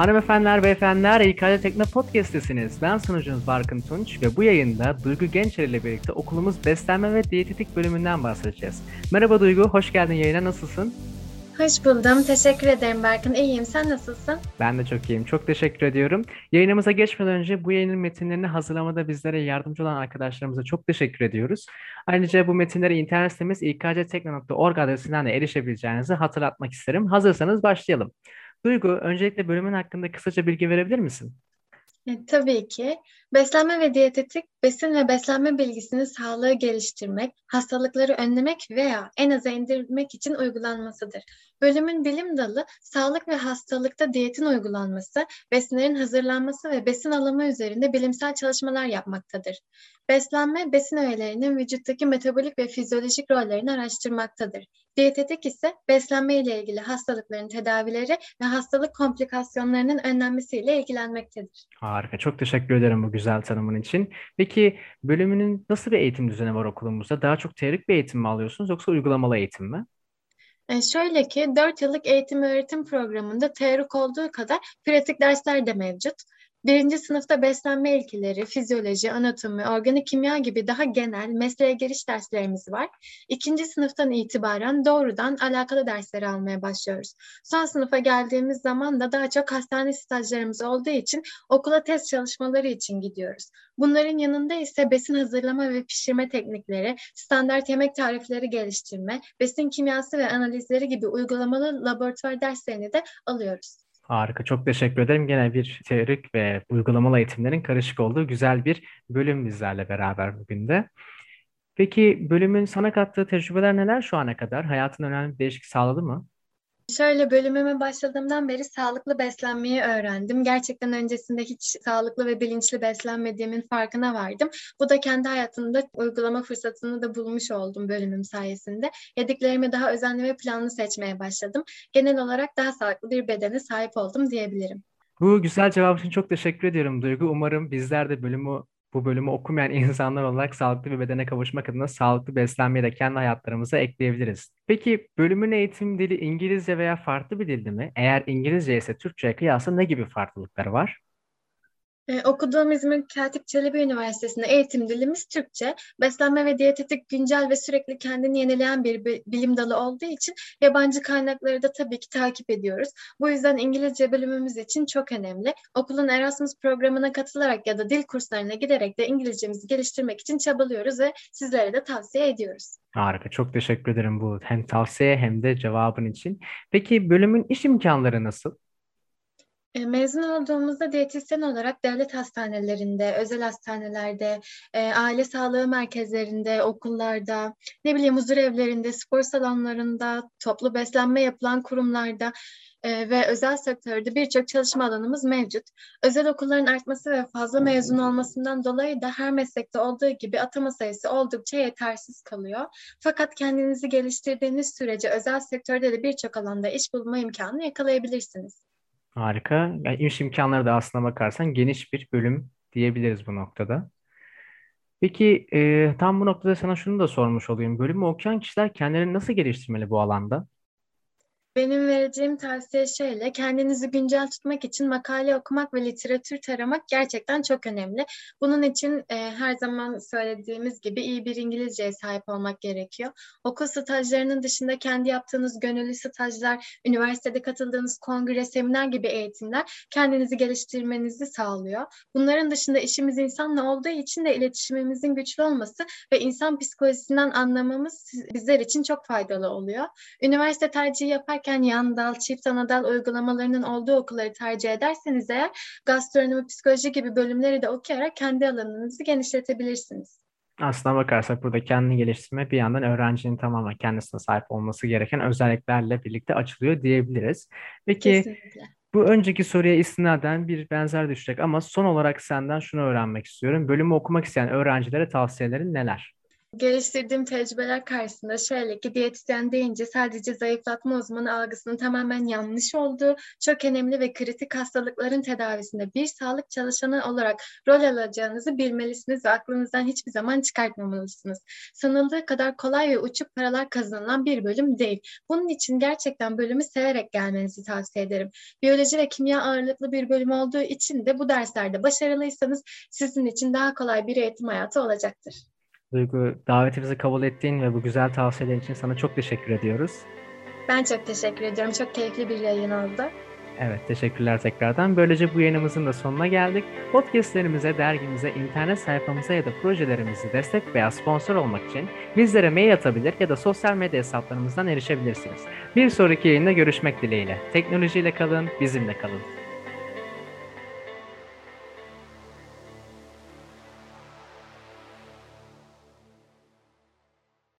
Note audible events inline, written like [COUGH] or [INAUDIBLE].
Hanımefendiler, beyefendiler, İKC Tekno Podcast'tesiniz. Ben sunucunuz Barkın Tunç ve bu yayında Duygu Gençer ile birlikte okulumuz beslenme ve diyetetik bölümünden bahsedeceğiz. Merhaba Duygu, hoş geldin yayına, nasılsın? Hoş buldum. Teşekkür ederim Berkın. İyiyim. Sen nasılsın? Ben de çok iyiyim. Çok teşekkür ediyorum. Yayınımıza geçmeden önce bu yayının metinlerini hazırlamada bizlere yardımcı olan arkadaşlarımıza çok teşekkür ediyoruz. Ayrıca bu metinleri internet sitemiz ikctekno.org adresinden de erişebileceğinizi hatırlatmak isterim. Hazırsanız başlayalım. Duygu, öncelikle bölümün hakkında kısaca bilgi verebilir misin? E, tabii ki. Beslenme ve diyetetik, besin ve beslenme bilgisini sağlığı geliştirmek, hastalıkları önlemek veya en aza indirmek için uygulanmasıdır. Bölümün bilim dalı, sağlık ve hastalıkta diyetin uygulanması, besinlerin hazırlanması ve besin alımı üzerinde bilimsel çalışmalar yapmaktadır. Beslenme, besin öğelerinin vücuttaki metabolik ve fizyolojik rollerini araştırmaktadır. Diyetetik ise beslenme ile ilgili hastalıkların tedavileri ve hastalık komplikasyonlarının önlenmesiyle ilgilenmektedir. Harika, çok teşekkür ederim bu güzel tanımın için. Peki bölümünün nasıl bir eğitim düzeni var okulumuzda? Daha çok teorik bir eğitim mi alıyorsunuz yoksa uygulamalı eğitim mi? E şöyle ki 4 yıllık eğitim öğretim programında teorik olduğu kadar pratik dersler de mevcut. Birinci sınıfta beslenme ilkeleri, fizyoloji, anatomi, organik kimya gibi daha genel mesleğe giriş derslerimiz var. İkinci sınıftan itibaren doğrudan alakalı dersleri almaya başlıyoruz. Son sınıfa geldiğimiz zaman da daha çok hastane stajlarımız olduğu için okula test çalışmaları için gidiyoruz. Bunların yanında ise besin hazırlama ve pişirme teknikleri, standart yemek tarifleri geliştirme, besin kimyası ve analizleri gibi uygulamalı laboratuvar derslerini de alıyoruz. Harika, çok teşekkür ederim. Gene bir teorik ve uygulamalı eğitimlerin karışık olduğu güzel bir bölüm bizlerle beraber bugün de. Peki bölümün sana kattığı tecrübeler neler şu ana kadar? Hayatın önemli bir değişiklik sağladı mı? Şöyle bölümüme başladığımdan beri sağlıklı beslenmeyi öğrendim. Gerçekten öncesinde hiç sağlıklı ve bilinçli beslenmediğimin farkına vardım. Bu da kendi hayatımda uygulama fırsatını da bulmuş oldum bölümüm sayesinde. Yediklerimi daha özenli ve planlı seçmeye başladım. Genel olarak daha sağlıklı bir bedene sahip oldum diyebilirim. Bu güzel cevap için çok teşekkür ediyorum Duygu. Umarım bizler de bölümü bu bölümü okumayan [LAUGHS] insanlar olarak sağlıklı bir bedene kavuşmak adına sağlıklı beslenmeyi de kendi hayatlarımıza ekleyebiliriz. Peki bölümün eğitim dili İngilizce veya farklı bir dilde mi? Eğer İngilizce ise Türkçe'ye kıyasla ne gibi farklılıkları var? Ee, okuduğum İzmir Katip Çelebi Üniversitesi'nde eğitim dilimiz Türkçe. Beslenme ve diyetetik güncel ve sürekli kendini yenileyen bir bilim dalı olduğu için yabancı kaynakları da tabii ki takip ediyoruz. Bu yüzden İngilizce bölümümüz için çok önemli. Okulun Erasmus programına katılarak ya da dil kurslarına giderek de İngilizcemizi geliştirmek için çabalıyoruz ve sizlere de tavsiye ediyoruz. Harika, çok teşekkür ederim bu hem tavsiye hem de cevabın için. Peki bölümün iş imkanları nasıl? E, mezun olduğumuzda diyetisyen olarak devlet hastanelerinde, özel hastanelerde, e, aile sağlığı merkezlerinde, okullarda, ne bileyim huzur evlerinde, spor salonlarında, toplu beslenme yapılan kurumlarda e, ve özel sektörde birçok çalışma alanımız mevcut. Özel okulların artması ve fazla mezun olmasından dolayı da her meslekte olduğu gibi atama sayısı oldukça yetersiz kalıyor. Fakat kendinizi geliştirdiğiniz sürece özel sektörde de birçok alanda iş bulma imkanı yakalayabilirsiniz. Harika. Yani iş imkanları da aslına bakarsan geniş bir bölüm diyebiliriz bu noktada. Peki e, tam bu noktada sana şunu da sormuş olayım. Bölümü okuyan kişiler kendilerini nasıl geliştirmeli bu alanda? Benim vereceğim tavsiye şöyle, kendinizi güncel tutmak için makale okumak ve literatür taramak gerçekten çok önemli. Bunun için e, her zaman söylediğimiz gibi iyi bir İngilizceye sahip olmak gerekiyor. Okul stajlarının dışında kendi yaptığınız gönüllü stajlar, üniversitede katıldığınız kongre, seminer gibi eğitimler kendinizi geliştirmenizi sağlıyor. Bunların dışında işimiz insanla olduğu için de iletişimimizin güçlü olması ve insan psikolojisinden anlamamız bizler için çok faydalı oluyor. Üniversite tercihi yaparken yaparken yan dal, çift ana dal uygulamalarının olduğu okulları tercih ederseniz eğer gastronomi, psikoloji gibi bölümleri de okuyarak kendi alanınızı genişletebilirsiniz. Aslına bakarsak burada kendini geliştirme bir yandan öğrencinin tamamen kendisine sahip olması gereken özelliklerle birlikte açılıyor diyebiliriz. Peki Kesinlikle. bu önceki soruya istinaden bir benzer düşecek ama son olarak senden şunu öğrenmek istiyorum. Bölümü okumak isteyen öğrencilere tavsiyelerin neler? Geliştirdiğim tecrübeler karşısında şöyle ki diyetisyen deyince sadece zayıflatma uzmanı algısının tamamen yanlış olduğu, çok önemli ve kritik hastalıkların tedavisinde bir sağlık çalışanı olarak rol alacağınızı bilmelisiniz ve aklınızdan hiçbir zaman çıkartmamalısınız. Sanıldığı kadar kolay ve uçuk paralar kazanılan bir bölüm değil. Bunun için gerçekten bölümü severek gelmenizi tavsiye ederim. Biyoloji ve kimya ağırlıklı bir bölüm olduğu için de bu derslerde başarılıysanız sizin için daha kolay bir eğitim hayatı olacaktır. Duygu, davetimizi kabul ettiğin ve bu güzel tavsiyelerin için sana çok teşekkür ediyoruz. Ben çok teşekkür ediyorum. Çok keyifli bir yayın oldu. Evet, teşekkürler tekrardan. Böylece bu yayınımızın da sonuna geldik. Podcastlerimize, dergimize, internet sayfamıza ya da projelerimizi destek veya sponsor olmak için bizlere mail atabilir ya da sosyal medya hesaplarımızdan erişebilirsiniz. Bir sonraki yayında görüşmek dileğiyle. Teknolojiyle kalın, bizimle kalın.